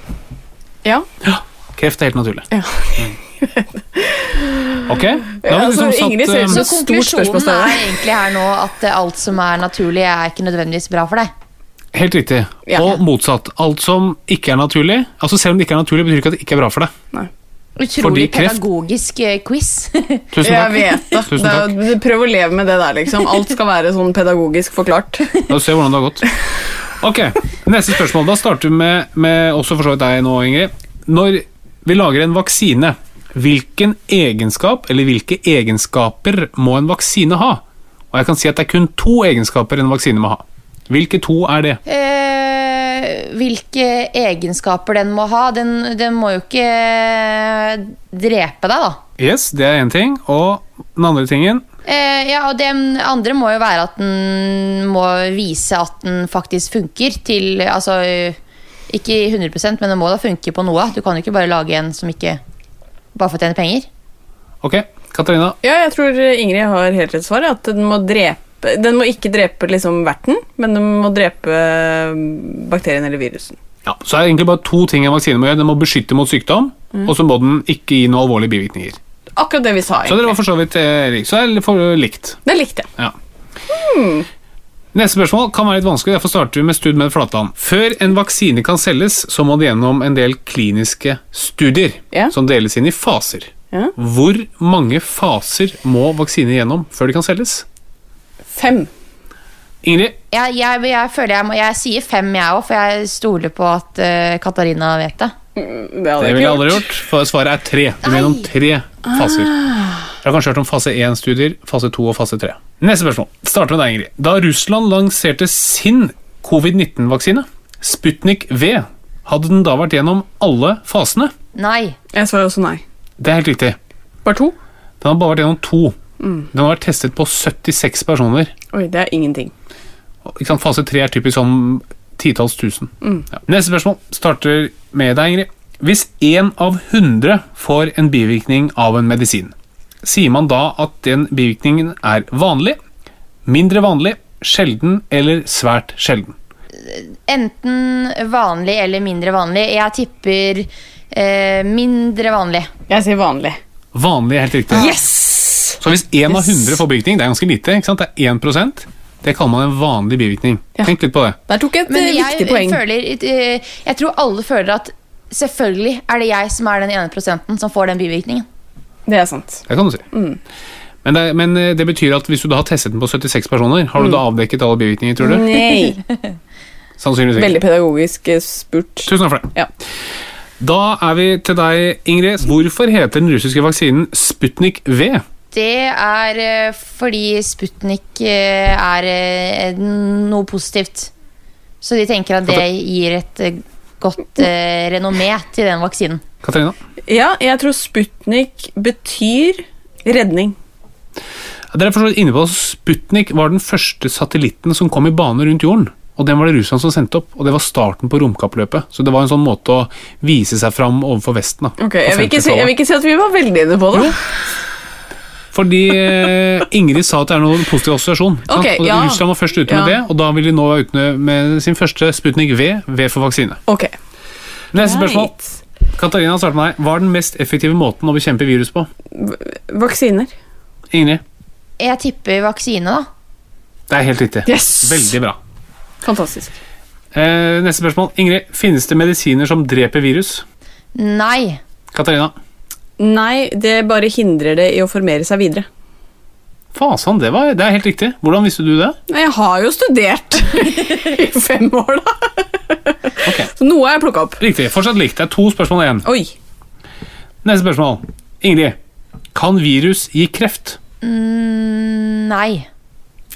Ja. ja. Kreft er helt naturlig. Ja. Ok, da Ja, har vi altså, liksom satt Ingrid ser ut som Så Stort konklusjonen er egentlig her nå at eh, alt som er naturlig, er ikke nødvendigvis bra for deg. Helt riktig. Ja. Og motsatt. Alt som ikke er naturlig Altså Selv om det ikke er naturlig, betyr ikke at det ikke er bra for deg. Utrolig kreft- pedagogisk eh, quiz. Tusen Jeg vet det. Tusen takk. er, prøv å leve med det der, liksom. Alt skal være sånn pedagogisk forklart. La oss se hvordan det har gått. Ok, Neste spørsmål. Da starter vi med, med også for så vidt deg nå, Ingrid. Når vi lager en vaksine, hvilken egenskap eller hvilke egenskaper må en vaksine ha? Og jeg kan si at det er kun to egenskaper en vaksine må ha. Hvilke to er det? Eh, hvilke egenskaper den må ha? Den, den må jo ikke drepe deg, da. Yes, det er én ting. Og den andre tingen Eh, ja, og Den andre må jo være at den må vise at den faktisk funker til Altså ikke 100% men den må da funke på noe. Du kan jo ikke bare lage en som ikke Bare for å tjene penger. Ok, Katarina. Ja, jeg tror Ingrid har helt rett svar. At den må drepe Den må ikke drepe liksom verten, men den må drepe bakterien eller virusen. Ja, så er det egentlig bare to ting en vaksine må gjøre. Den må beskytte mot sykdom, og så må den ikke gi noen alvorlige bivirkninger. Akkurat det vi sa. egentlig. Så dere var for så vidt eh. Så er det for likt. Det likte likt, Ja. Neste spørsmål kan være litt vanskelig, derfor starter vi med Stud med Flatland. Før en vaksine kan selges, så må det gjennom en del kliniske studier, Ja. som deles inn i faser. Ja. Hvor mange faser må vaksiner gjennom før de kan selges? Fem. Ingrid, Jeg, jeg, jeg føler jeg må Jeg sier fem, jeg òg, for jeg stoler på at uh, Katarina vet det. Det det ville jeg aldri gjort, for svaret er tre. Du mener om tre faser. Jeg har kanskje hørt om fase 1-studier, fase 2 og fase 3. Neste spørsmål. Starter med deg, Ingrid. Da Russland lanserte sin covid-19-vaksine, Sputnik V, hadde den da vært gjennom alle fasene? Nei. Jeg svarer også nei. Det er helt riktig. Bare to? Den har bare vært gjennom to. Den har vært testet på 76 personer. Oi, det er ingenting. Ikke sant? Fase 3 er typisk sånn titalls tusen. Ja. Neste spørsmål starter med deg, Ingrid. Hvis én av hundre får en bivirkning av en medisin, sier man da at den bivirkningen er vanlig, mindre vanlig, sjelden eller svært sjelden? Enten vanlig eller mindre vanlig. Jeg tipper eh, mindre vanlig. Jeg sier vanlig. Vanlig er helt riktig. Yes! Så hvis én av hundre får bivirkning, det er ganske lite, ikke sant? det er 1% det kaller man en vanlig bivirkning. Ja. Tenk litt på det. Der tok jeg et Men eh, jeg viktig poeng. føler eh, Jeg tror alle føler at selvfølgelig er det jeg som er den ene prosenten som får den bivirkningen. Det er sant. Det kan du si. Men, det, men eh, det betyr at hvis du da har testet den på 76 personer, har du da avdekket alle bivirkninger, tror du? Nei. Sannsynligvis ikke. Veldig pedagogisk spurt. Tusen takk for det. Ja. Da er vi til deg, Ingrid. Hvorfor heter den russiske vaksinen Sputnik V? Det er eh, fordi Sputnik eh, er eh, noe positivt. Så de tenker at det gir et godt renommé til den vaksinen. Katarina? Ja, jeg tror Sputnik betyr redning. Dere er inne på at Sputnik var den første satellitten som kom i bane rundt jorden. Og den var det Russland som sendte opp, og det var starten på romkappløpet. Så det var en sånn måte å vise seg fram overfor Vesten. da. okay, jeg vil, ikke si, jeg vil ikke si at vi var veldig inne på det. Fordi eh, Ingrid sa at det er noen positiv assosiasjon. Okay, og ja. Russland var først ute med Ja. det, og da vil de nå være ute med- sin første Sputnik V, V for vaksine. Ok. Neste spørsmål. Right. Katarina, start med deg. Hva er den mest effektive måten å bekjempe virus på? Vaksiner. Ingrid? Jeg tipper vaksine, da. Det er helt riktig. Yes! Veldig bra. Fantastisk. Eh, neste spørsmål. Ingrid, finnes det medisiner som dreper virus? Nei. Katarina? Nei, det bare hindrer det i å formere seg videre. Fasan, det, var, det er helt riktig. Hvordan visste du det? Jeg har jo studert i fem år, da. Okay. Så noe har jeg plukka opp. Riktig. Fortsatt likt. Det er to spørsmål igjen. Oi. Neste spørsmål. Ingrid, kan virus gi kreft? Mm, nei.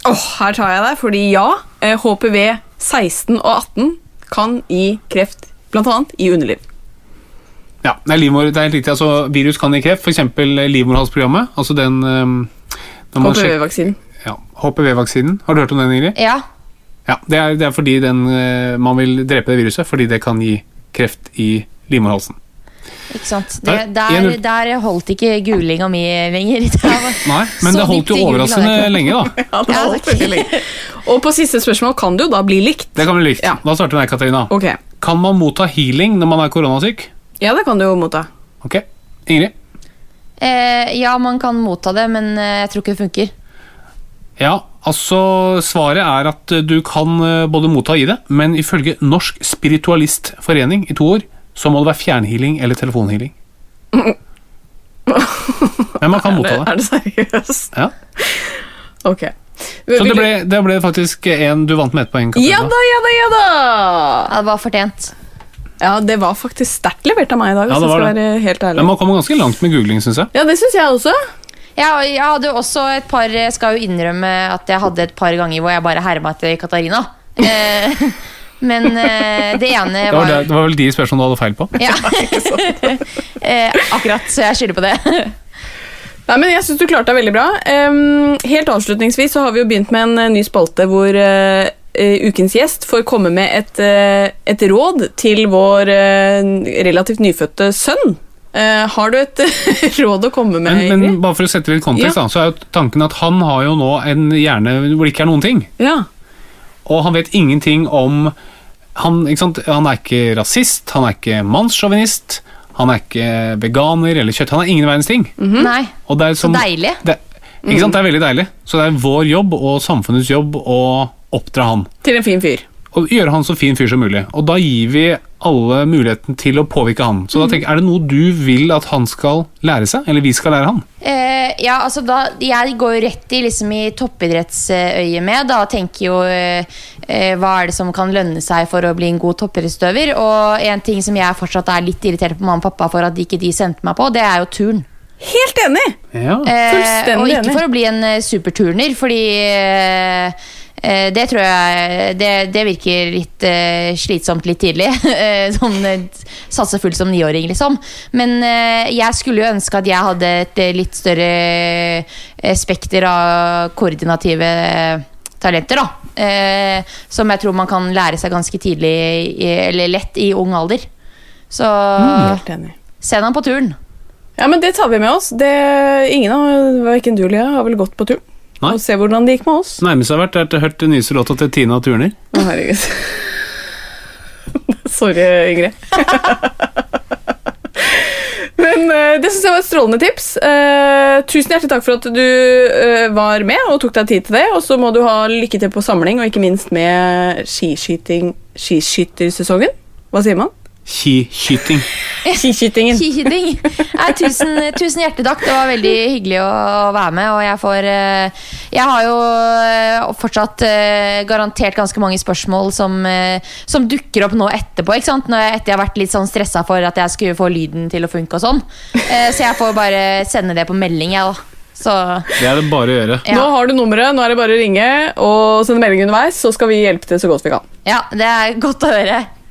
Åh, her tar jeg deg, fordi ja, eh, HPV 16 og 18 kan gi kreft, blant annet i underliv. Ja, det er, livmor, det er helt riktig. Altså, virus kan gi kreft. For eksempel livmorhalsprogrammet. Altså den um, HPV-vaksinen. ja, HPV-vaksinen. Har du hørt om den, Ingrid? Ja. Ja, det er, det er fordi den, eh, man vil drepe det viruset, fordi det kan gi kreft i livmorhalsen. Ikke sant. Det, der, der holdt ikke gulinga mi lenger. Nei, men det holdt jo overraskende lenge, da. Ja, det holdt veldig lenge. Og på siste spørsmål kan det jo da bli likt. Det kan bli likt. Ja. Da starter vi med deg, Katarina. Ok. Kan man motta healing når man er koronasyk? Ja, det kan du jo motta. Ok. Ingrid? Eh, ja, man kan motta det, men eh, jeg tror ikke det funker. Ja, altså Svaret er at eh, du kan eh, både motta og gi det, men ifølge Norsk Spiritualistforening i to år, så må det være fjernhealing eller telefonhealing. Men man kan motta det. Er det seriøst? Ja. Ok. Så det ble, det ble faktisk en du vant med ett poeng. Ja da, ja da, ja da! Ja, det var fortjent. Ja, det var faktisk sterkt levert av meg i dag, Ja, det var være helt ærlig. Men man kommer ganske langt med googling, syns jeg. Ja, det syns jeg også. Ja, jeg hadde jo også et par Jeg skal jo innrømme at jeg hadde et par ganger hvor jeg bare herma til Katarina. Eh, men eh, det ene Det var, var det, det var vel de spørsmålene du hadde feil på. ja. eh, Akkurat, så jeg skylder på det. Nei, men Jeg syns du klarte deg veldig bra. Ehm, helt avslutningsvis så har vi jo begynt med en eh, ny spalte hvor eh, ukens gjest får komme med et, eh, et råd til vår eh, relativt nyfødte sønn. Eh, har du et råd å komme med, Men, men bare for å sette litt kontekst, Ja. da, så er jo tanken at han har jo nå en hjerne hvor det ikke er noen ting. Ja. Og han vet ingenting om Han, ikke sant? han er ikke rasist, han er ikke mannssjåvinist, han er ikke veganer eller kjøtt. Han er ingen verdens ting. Nei, Og det er så deilig. Det, ikke sant? det er veldig deilig. Så det er vår jobb og samfunnets jobb å oppdra han. Til en fin fyr. og gjøre han så fin fyr som mulig. Og da gir vi alle muligheten til å påvirke han. Så da tenker jeg, er det noe du vil at han skal lære seg, eller vi skal lære han? Eh, ja, altså da, Jeg går jo rett i, liksom, i toppidrettsøyet med. Da tenker jo eh, eh, hva er det som kan lønne seg for å bli en god toppidrettsutøver. Og en ting som jeg fortsatt er litt irritert på mamma og pappa for at ikke de sendte meg på, det er jo turn. Helt enig! Ja. Eh, Fullstendig og ikke enig. for å bli en eh, superturner, fordi eh, det tror jeg Det, det virker litt eh, slitsomt litt tidlig. Eh, sånn eh, Satse fullt som niåring, liksom. Men eh, jeg skulle jo ønske at jeg hadde et eh, litt større eh, spekter av koordinative talenter, da. Eh, som jeg tror man kan lære seg ganske tidlig, eller lett, i ung alder. Så mm, send ham på turen. Ja, men det tar vi med oss. Det, ingen av verken du eller jeg har vel gått på tur. Nei. Og se hvordan det gikk med oss. Nærmest har vært er hørt den nyeste låta til Tina Turner. Å, herregud. Sorry, Ingrid. Men eh, det syns jeg var et strålende tips. Eh, tusen hjertelig takk for at du eh, var med og tok deg tid til det. Og så må du ha lykke til på samling, og ikke minst med skiskyting skiskyttersesongen. Hva sier man? Skiskyting. Skiskytingen. Kikking. Nei, tusen, tusen hjertelig takk. Det var veldig hyggelig å være med. Og jeg får eh, Jeg har jo eh, fortsatt eh, garantert ganske mange spørsmål som, som dukker opp nå etterpå. Ikke sant? Når jeg, etter jeg har vært litt sånn stressa for at jeg skulle få lyden til å funke og sånn. Eh, Så jeg får bare sende det på melding, jeg, da. Så Det er det bare å gjøre. Ja. Nå har du nummeret, nå er det bare å ringe og sende melding underveis, så skal vi hjelpe til så godt vi kan. ja, det er godt å høre.